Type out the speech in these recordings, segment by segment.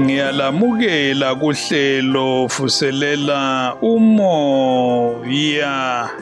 ngiyalamukela kuhlelo fuselela umoya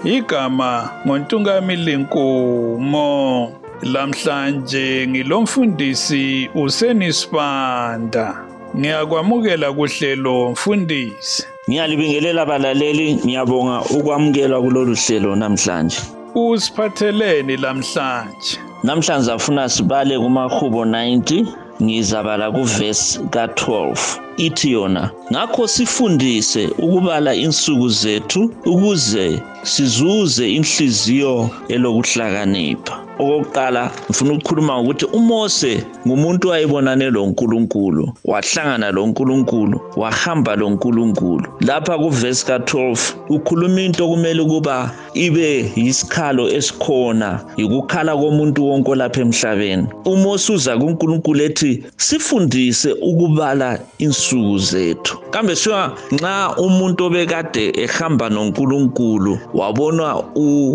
igama ngontungamili nkumo lamhlanje ngilomfundisi usenisibanda Ngiyakwamukela kuhlelo mfundisi. Ngiyalibingelela balaleli, ngiyabonga ukwamukela kulolu hlelo namhlanje. Usiphatheleni lamhlanje? Namhlanje afuna sibale kumahubo 90 ngizabala kuvesi ka-12 ithi yona ngakho sifundise ukubala insuku zethu ukuze sizuze inhliziyo elokuhlakanipha okokuqala ngifuna ukukhuluma ngokuthi umose ngumuntu wayebonane loNkulunkulu wahlangana loNkulunkulu wahamba loNkulunkulu lapha kuvesi ka-12 ukhuluma into okumele ukuba ibe yisikhalo esikhona yikukhala komuntu wonke olapha emhlabeni uma osuza kuNkulunkulu ethi sifundise ukubala insuku zethu kambe siwa nxa umuntu obekade ehamba noNkulunkulu wabona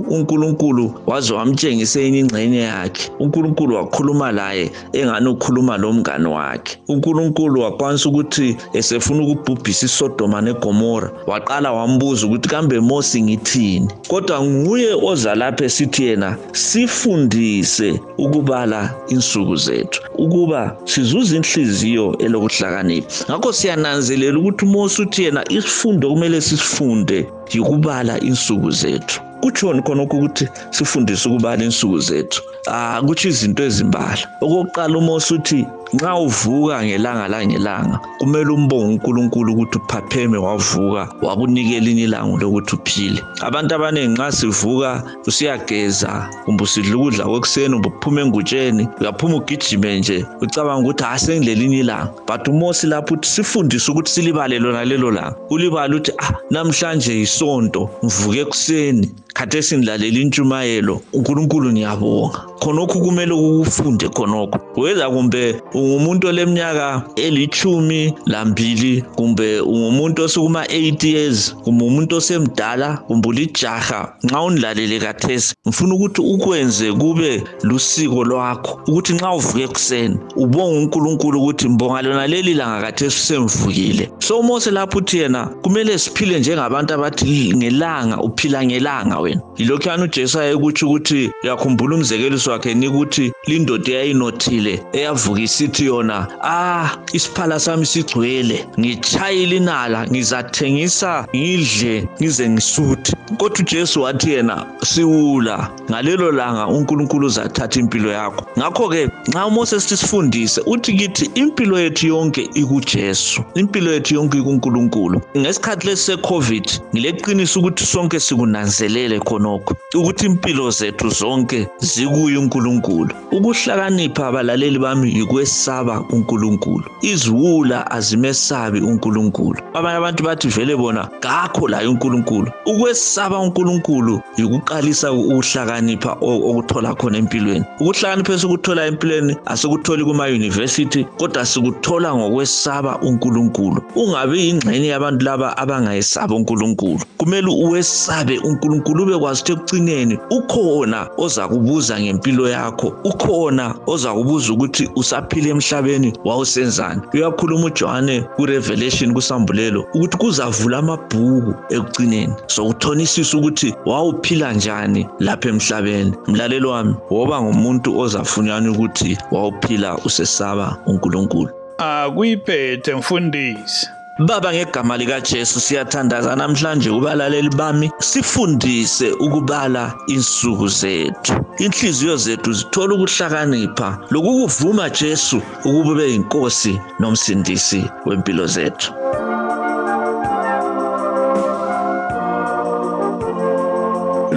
uNkulunkulu waze wamtshengisa enye ingxenye yakhe uNkulunkulu wakhuluma laye engani ukhuluma lomngane wakhe uNkulunkulu wakwanisa ukuthi esefuna ukubhubhisa iSodoma neGomora waqala wambuza ukuthi kambe Mose ngithini kodwa nguye oza lapha esithi yena sifundise ukubala insuku zethu ukuba sizuze inhliziyo elokuhlakanipha ngakho siyananzelela ukuthi umosi uthi yena isifundo kumele sisifunde yikubala insuku zethu kutshoni khonokho ukuthi sifundise ukubala insuku zethu ah kutsho izinto ezimbala okokuqala umosi uthi nxa uvuka ngelanga langelanga kumele umbonge unkulunkulu ukuthi uphapheme wavuka wakunika elinye ilanga lokuthi uphile abantu abaningi nxa sivuka usiyageza kumbe usidla ukudla kwekuseni kumbe uphuma engutsheni uyaphuma ugijime nje ucabanga ukuthi hayi sengilelinye ilanga but umosi lapho uthi sifundise ukuthi silibale lona lelo langa ulibale ukuthi ah namhlanje yisonto ngivuke ekuseni khathesi ngilalela intshumayelo unkulunkulu ngiyabonga khonokhu kumele ukufunde khonokho weza kumbe ungumuntu oleminyaka elithumi lambili kumbe ungumuntu osukuma 8 years kumbe umuntu osemdala kumbe ulijaha nxa undilalele kathesi ngifuna ukuthi ukwenze kube lusiko lwakho ukuthi nxa uvuke ekuseni ubonge unkulunkulu ukuthi mbonga lona leli langa kathesi usengivukile so umose lapho uthi yena kumele siphile njengabantu abathi ngelanga uphila ngelanga wena yilokhu yani ujesu ayekutsho ukuthi uyakhumbula umzekeliso wakhe ni ukuthi lindoda eyayinothile eyavuka isithi yona ah isiphala sami sigcwele ngitshayile inala ngizathengisa ngidle ngize ngisuthe kodwa uJesu wathi yena siwula ngalelo langa uNkulunkulu uzathatha impilo yakho ngakho ke nxa uMoses sifundise uthi kithi impilo yethu yonke ikuJesu impilo yethu yonke ikuNkulunkulu ngesikhathi lesi seCovid ngileqiniso ukuthi sonke sikunanzelele khonokho ukuthi impilo zethu zonke zikuye uNkulunkulu Ukuhlakanipha abalaleli bami yikwesaba uNkulunkulu. Iziwula azimesabi uNkulunkulu. Abanye abantu bathi vele bona kakho laye uNkulunkulu. Ukwesaba uNkulunkulu yikuqalisa ukuhlakanipha okuthola khona empilweni. Ukuhlakanipha esikuthola empilweni asikutholi kuma university kodwa sikuthola ngokwesaba uNkulunkulu. Ungabi ingxenye yabantu laba abangayesabi uNkulunkulu. Kumele uwesabe uNkulunkulu ube kwazi ukuthi ekucineni ukhona ozakubuza ngempilo yakho ukhona ozakubuza ukuthi usaphila emhlabeni wawusenzani uyakhuluma ujohane kurevelation kusambulelo ukuthi kuzavula amabhuku ekucineni sokuthonisisa ukuthi wawuphila njani lapha emhlabeni mlaleli wami woba ngumuntu ozafunyana ukuthi wawuphila usesaba unkulunkulu akuyiphethe mfundisi Baba ngegama likaJesu siyathandaza namhlanje kubalaleli bami sifundise ukubala insuku zethu inhliziyo zethu zithola ukuhlakanipha lokukuvuma Jesu ukube yinkosi nomsindisi wempilo zethu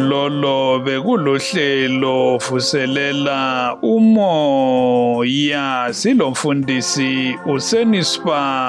lolo bekulohlelo vuselela umoya silomfundisi usenispa